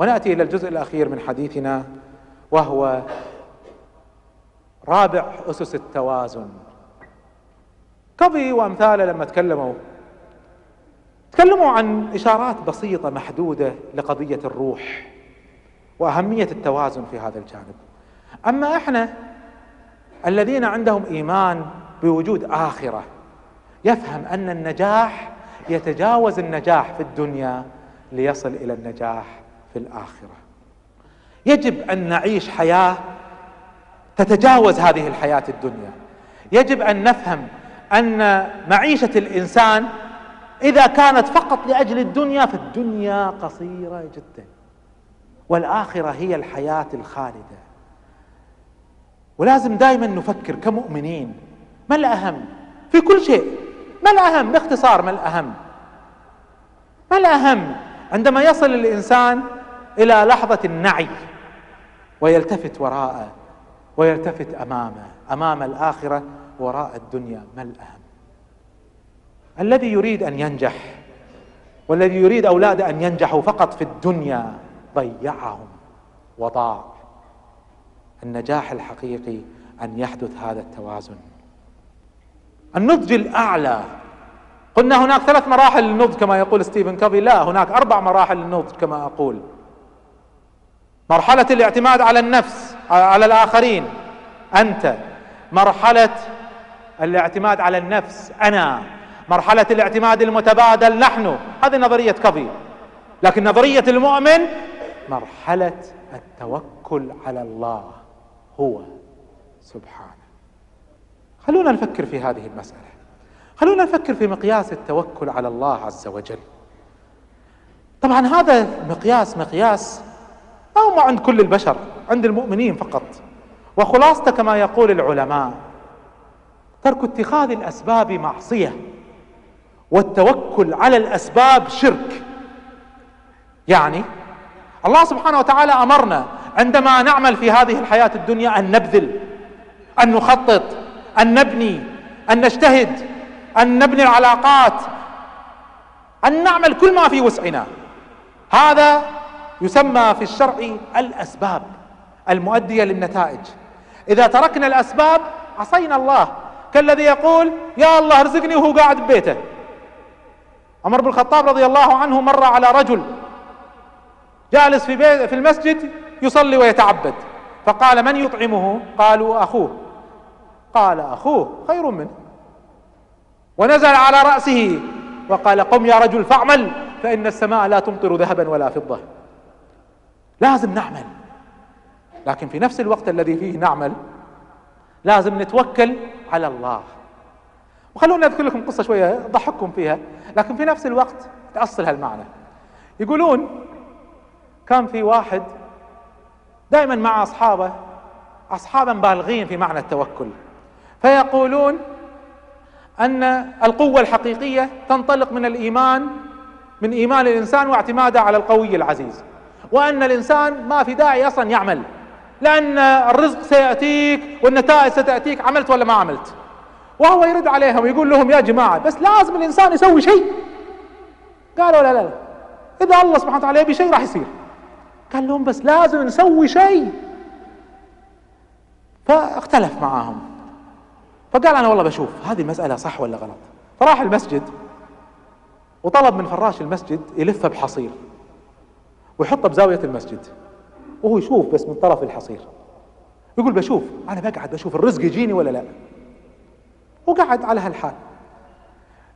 ونأتي إلى الجزء الأخير من حديثنا وهو رابع أسس التوازن. كوفي وامثاله لما تكلموا. تكلموا عن إشارات بسيطة محدودة لقضية الروح وأهمية التوازن في هذا الجانب. أما إحنا الذين عندهم إيمان بوجود آخرة يفهم أن النجاح يتجاوز النجاح في الدنيا ليصل إلى النجاح. في الآخرة. يجب أن نعيش حياة تتجاوز هذه الحياة الدنيا. يجب أن نفهم أن معيشة الإنسان إذا كانت فقط لأجل الدنيا فالدنيا قصيرة جدا. والآخرة هي الحياة الخالدة. ولازم دائما نفكر كمؤمنين ما الأهم؟ في كل شيء. ما الأهم؟ باختصار ما الأهم؟ ما الأهم؟ عندما يصل الإنسان إلى لحظة النعي ويلتفت وراءه ويلتفت امامه أمام الآخرة وراء الدنيا ما الأهم؟ الذي يريد أن ينجح والذي يريد اولاده أن ينجحوا فقط في الدنيا ضيعهم وضاع. النجاح الحقيقي أن يحدث هذا التوازن. النضج الأعلى. قلنا هناك ثلاث مراحل للنضج كما يقول ستيفن كوفي لا هناك أربع مراحل للنضج كما أقول. مرحلة الاعتماد على النفس على الآخرين. أنت مرحلة الاعتماد على النفس أنا مرحلة الاعتماد المتبادل نحن. هذه نظرية كوفي لكن نظرية المؤمن مرحلة التوكل على الله هو. سبحانه. خلونا نفكر في هذه المسألة. خلونا نفكر في مقياس التوكل على الله عز وجل. طبعا هذا مقياس مقياس ما هو عند كل البشر عند المؤمنين فقط. وخلاصته كما يقول العلماء ترك اتخاذ الأسباب معصية والتوكل على الأسباب شرك. يعني الله سبحانه وتعالى أمرنا عندما نعمل في هذه الحياة الدنيا أن نبذل أن نخطط أن نبني أن نجتهد أن نبني العلاقات أن نعمل كل ما في وسعنا. هذا يسمى في الشرع الأسباب المؤدية للنتائج. إذا تركنا الأسباب عصينا الله. كالذي يقول يا الله ارزقني وهو قاعد ببيته عمر بن الخطاب رضي الله عنه مر على رجل جالس في بيت في المسجد يصلي ويتعبد. فقال من يطعمه؟ قالوا أخوه. قال أخوه خير منه. ونزل على رأسه وقال قم يا رجل فاعمل فإن السماء لا تمطر ذهبا ولا فضة. لازم نعمل. لكن في نفس الوقت الذي فيه نعمل لازم نتوكل على الله. وخلونا أذكر لكم قصة شوية ضحككم فيها لكن في نفس الوقت تاصل هالمعنى. يقولون كان في واحد دائما مع أصحابه اصحابا بالغين في معنى التوكل. فيقولون أن القوة الحقيقية تنطلق من الإيمان من إيمان الإنسان واعتماده على القوي العزيز. وأن الإنسان ما في داعي أصلا يعمل. لأن الرزق سيأتيك والنتائج ستأتيك عملت ولا ما عملت؟ وهو يرد عليهم ويقول لهم يا جماعة بس لازم الإنسان يسوي شيء. قالوا لا لا لا. إذا الله سبحانه وتعالى يبي شيء راح يصير. قال لهم بس لازم نسوي شيء. فاختلف معاهم. فقال أنا والله بشوف هذه المسألة صح ولا غلط؟ فراح المسجد وطلب من فراش المسجد يلفه بحصير. ويحطه بزاوية المسجد. وهو يشوف بس من طرف الحصير. يقول بشوف أنا بقعد بشوف الرزق يجيني ولا لا؟ وقعد على هالحال.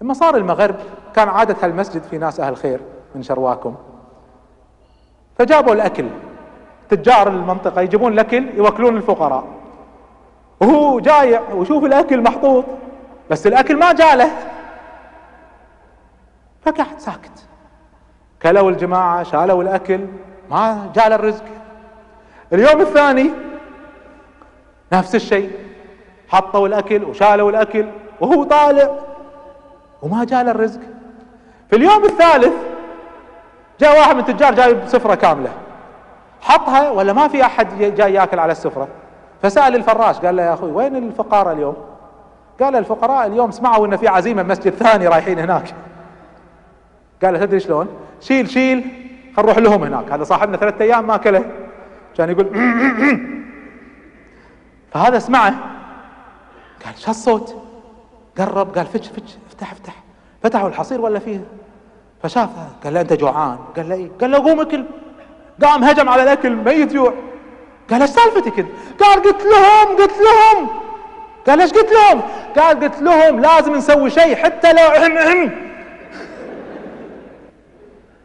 لما صار المغرب كان عادة هالمسجد في ناس أهل خير من شرواكم. فجابوا الأكل. تجار المنطقة يجيبون الأكل يوكلون الفقراء. وهو جايع ويشوف الأكل محطوط بس الأكل ما جاله. فقعد ساكت. كلوا الجماعة شالوا الأكل ما جاله الرزق اليوم الثاني نفس الشيء حطوا الأكل وشالوا الأكل وهو طالع وما جاء الرزق في اليوم الثالث جاء واحد من التجار جايب سفرة كاملة. حطها ولا ما في أحد جاي ياكل على السفرة؟ فسأل الفراش قال له يا أخوي وين الفقراء اليوم؟ قال الفقراء اليوم سمعوا إن في عزيمة مسجد ثاني رايحين هناك. قال له تدري شلون؟ شيل شيل خل نروح لهم هناك. هذا صاحبنا ثلاثة أيام ما اكله كان يقول فهذا اسمعه قال شو الصوت قرب قال فتش فتش افتح افتح. فتحوا الحصير ولا فيه؟ فشافه. قال له أنت جوعان. قال له إيه. قال له قوم أكل. قام هجم على الاكل ميت جوع قال إيش سالفتك أنت؟ قال قلت لهم قلت لهم. قال إيش قلت لهم؟ قال قلت لهم لازم نسوي شيء حتى لو أهم أهم.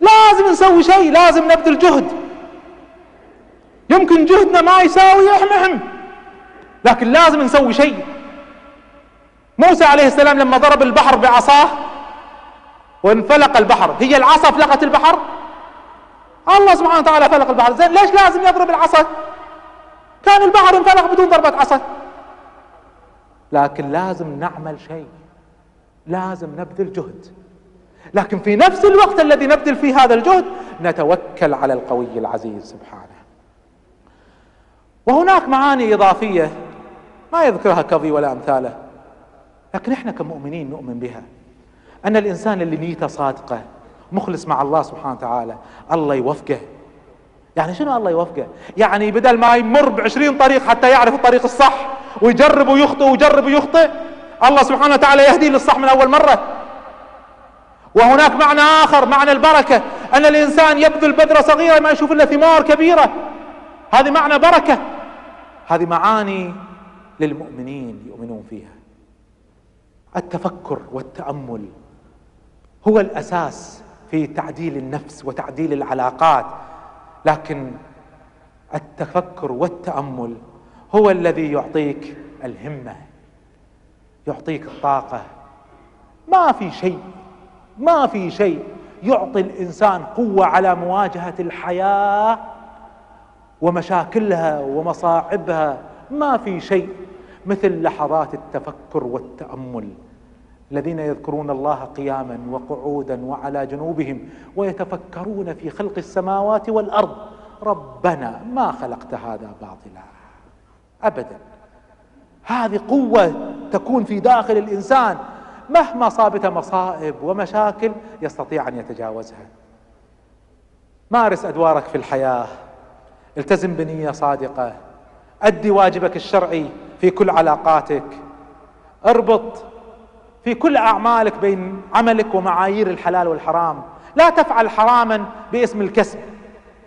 لازم نسوي شيء لازم نبذل جهد. يمكن جهدنا ما يساوي اهم لكن لازم نسوي شيء. موسى عليه السلام لما ضرب البحر بعصاه وانفلق البحر. هي العصا فلقت البحر؟ الله سبحانه وتعالى فلق البحر. زين ليش لازم يضرب العصا؟ كان البحر انفلق بدون ضربة عصا. لكن لازم نعمل شيء. لازم نبذل جهد. لكن في نفس الوقت الذي نبذل فيه هذا الجهد نتوكل على القوي العزيز سبحانه. وهناك معاني إضافية ما يذكرها كظي ولا أمثاله لكن إحنا كمؤمنين نؤمن بها. أن الإنسان اللي نيته صادقة مخلص مع الله سبحانه وتعالى الله يوفقه. يعني شنو الله يوفقه؟ يعني بدل ما يمر بعشرين طريق حتى يعرف الطريق الصح ويجرب ويخطئ ويجرب ويخطئ الله سبحانه وتعالى يهديه للصح من أول مرة. وهناك معنى آخر معنى البركة أن الإنسان يبذل بذرة صغيرة ما يشوف إلا ثمار كبيرة. هذه معنى بركة. هذه معاني للمؤمنين يؤمنون فيها. التفكر والتأمل هو الأساس في تعديل النفس وتعديل العلاقات. لكن التفكر والتأمل هو الذي يعطيك الهمة يعطيك الطاقة. ما في شيء ما في شيء يعطي الإنسان قوة على مواجهة الحياة ومشاكلها ومصاعبها. ما في شيء مثل لحظات التفكر والتأمل. الذين يذكرون الله قياما وقعودا وعلى جنوبهم ويتفكرون في خلق السماوات والأرض. ربنا ما خلقت هذا باطلا. ابدا. هذه قوة تكون في داخل الإنسان. مهما صابته مصائب ومشاكل يستطيع أن يتجاوزها. مارس أدوارك في الحياة. التزم بنية صادقة. أدي واجبك الشرعي في كل علاقاتك. اربط في كل أعمالك بين عملك ومعايير الحلال والحرام. لا تفعل حراما باسم الكسب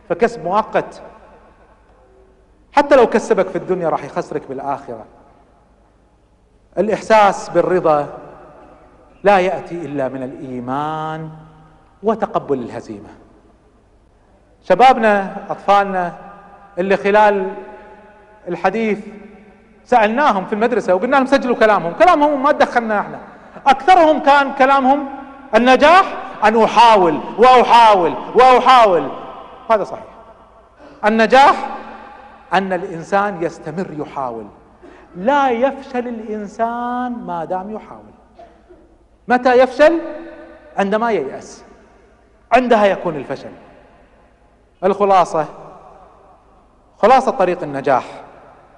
فكسب مؤقت. حتى لو كسبك في الدنيا راح يخسرك بالآخرة. الإحساس بالرضا. لا يأتي إلا من الإيمان وتقبل الهزيمة. شبابنا أطفالنا اللي خلال الحديث سألناهم في المدرسة وقلنا لهم سجلوا كلامهم. كلامهم ما تدخلنا إحنا. أكثرهم كان كلامهم النجاح أن أحاول وأحاول وأحاول. هذا صحيح. النجاح أن الإنسان يستمر يحاول. لا يفشل الإنسان ما دام يحاول. متى يفشل؟ عندما ييأس. عندها يكون الفشل. الخلاصة خلاصة طريق النجاح.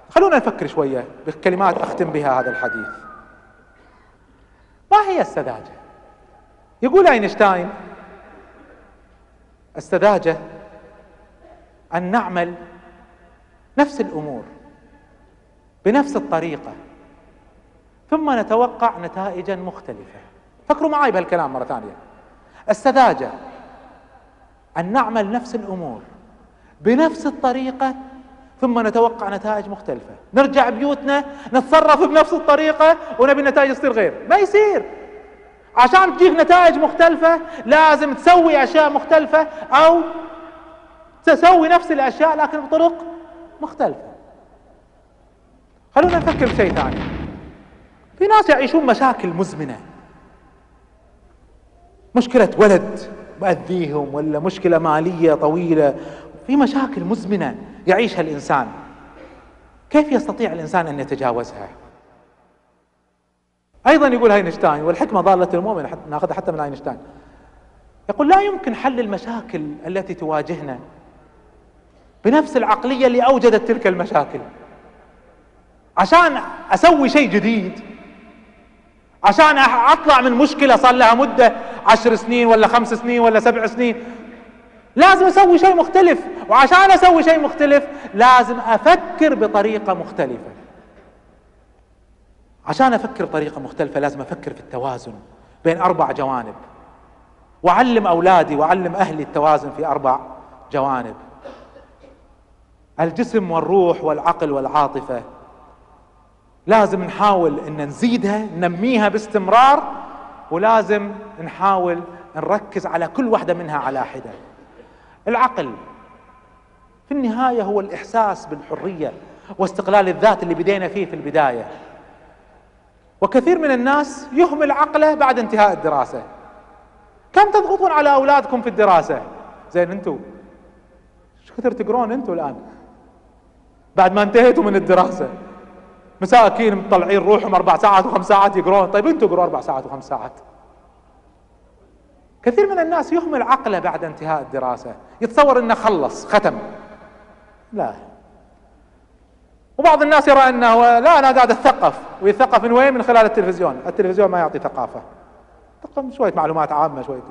خلونا نفكر شوية بكلمات أختم بها هذا الحديث. ما هي السذاجة؟ يقول أينشتاين السذاجة أن نعمل نفس الأمور بنفس الطريقة ثم نتوقع نتائجا مختلفة. فكروا معي بهالكلام مرة ثانية. السذاجة. أن نعمل نفس الأمور بنفس الطريقة ثم نتوقع نتائج مختلفة. نرجع بيوتنا نتصرف بنفس الطريقة ونبي النتائج تصير غير. ما يصير. عشان تجيك نتائج مختلفة لازم تسوي أشياء مختلفة أو تسوي نفس الأشياء لكن بطرق مختلفة. خلونا نفكر بشيء ثاني. في ناس يعيشون مشاكل مزمنة. مشكلة ولد مأذيهم ولا مشكلة مالية طويلة؟ في مشاكل مزمنة يعيشها الإنسان. كيف يستطيع الإنسان أن يتجاوزها؟ أيضا يقول أينشتاين والحكمة ضالة المؤمن ناخذها حتى من أينشتاين يقول لا يمكن حل المشاكل التي تواجهنا بنفس العقلية اللي أوجدت تلك المشاكل. عشان أسوي شيء جديد عشان أطلع من مشكلة صار لها مدة عشر سنين ولا خمس سنين ولا سبع سنين. لازم أسوي شيء مختلف. وعشان أسوي شيء مختلف لازم أفكر بطريقة مختلفة. عشان أفكر بطريقة مختلفة لازم أفكر في التوازن بين أربع جوانب. وأعلم أولادي وأعلم أهلي التوازن في أربع جوانب. الجسم والروح والعقل والعاطفة. لازم نحاول إن نزيدها ننميها باستمرار ولازم نحاول نركز على كل واحدة منها على حدة. العقل في النهاية هو الإحساس بالحرية واستقلال الذات اللي بدينا فيه في البداية. وكثير من الناس يهمل عقله بعد انتهاء الدراسة. كم تضغطون على أولادكم في الدراسة؟ زين أنتم شو كثر تقرون أنتم الآن؟ بعد ما انتهيتوا من الدراسة. مساكين مطلعين روحهم أربع ساعات وخمس ساعات يقرون. طيب أنتم اقروا أربع ساعات وخمس ساعات. كثير من الناس يهمل عقله بعد انتهاء الدراسة. يتصور إنه خلص ختم. لا. وبعض الناس يرى إنه لا أنا قاعد اتثقف ويثقف من وين؟ من خلال التلفزيون. التلفزيون ما يعطي ثقافة. شوية معلومات عامة شوية.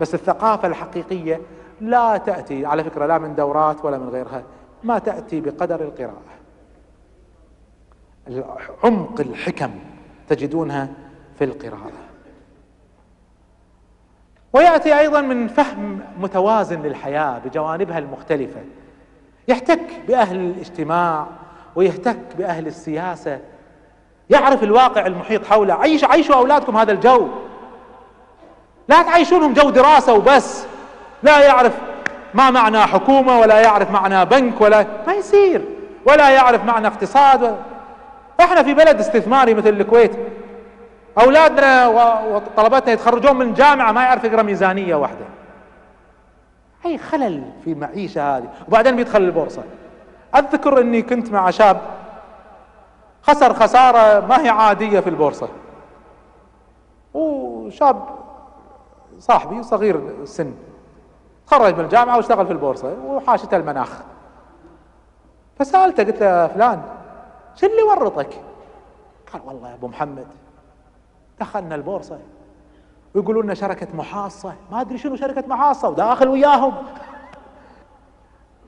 بس الثقافة الحقيقية لا تأتي على فكرة لا من دورات ولا من غيرها. ما تأتي بقدر القراءة. عمق الحكم تجدونها في القراءة. ويأتي أيضا من فهم متوازن للحياة بجوانبها المختلفة. يحتك بأهل الاجتماع ويحتك بأهل السياسة. يعرف الواقع المحيط حوله. عيش عيشوا أولادكم هذا الجو. لا تعيشونهم جو دراسة وبس. لا يعرف ما معنى حكومة ولا يعرف معنى بنك ولا ما يصير. ولا يعرف معنى اقتصاد إحنا في بلد استثماري مثل الكويت. أولادنا وطلبتنا يتخرجون من الجامعة ما يعرف يقرأ ميزانية واحدة. أي خلل في المعيشه هذه. وبعدين بيدخل البورصة. أذكر إني كنت مع شاب خسر خسارة ما هي عادية في البورصة. وشاب صاحبي صغير السن. تخرج من الجامعة واشتغل في البورصة وحاشته المناخ. فسألته قلت له فلان شو اللي ورطك قال والله يا أبو محمد دخلنا البورصة. ويقولون لنا شركة محاصة. ما أدري شنو شركة محاصة وداخل وياهم.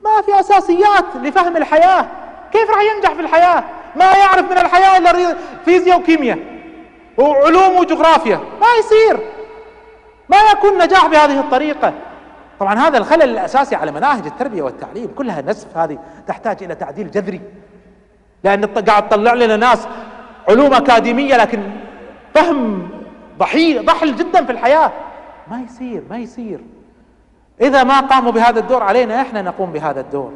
ما في أساسيات لفهم الحياة. كيف راح ينجح في الحياة؟ ما يعرف من الحياة إلا فيزياء وكيمياء وعلوم وجغرافيا. ما يصير. ما يكون نجاح بهذه الطريقة. طبعا هذا الخلل الأساسي على مناهج التربية والتعليم كلها نسف هذه تحتاج إلى تعديل جذري. لأن قاعد تطلع لنا ناس علوم أكاديمية لكن فهم ضحي ضحل جدا في الحياة. ما يصير ما يصير. إذا ما قاموا بهذا الدور علينا إحنا نقوم بهذا الدور.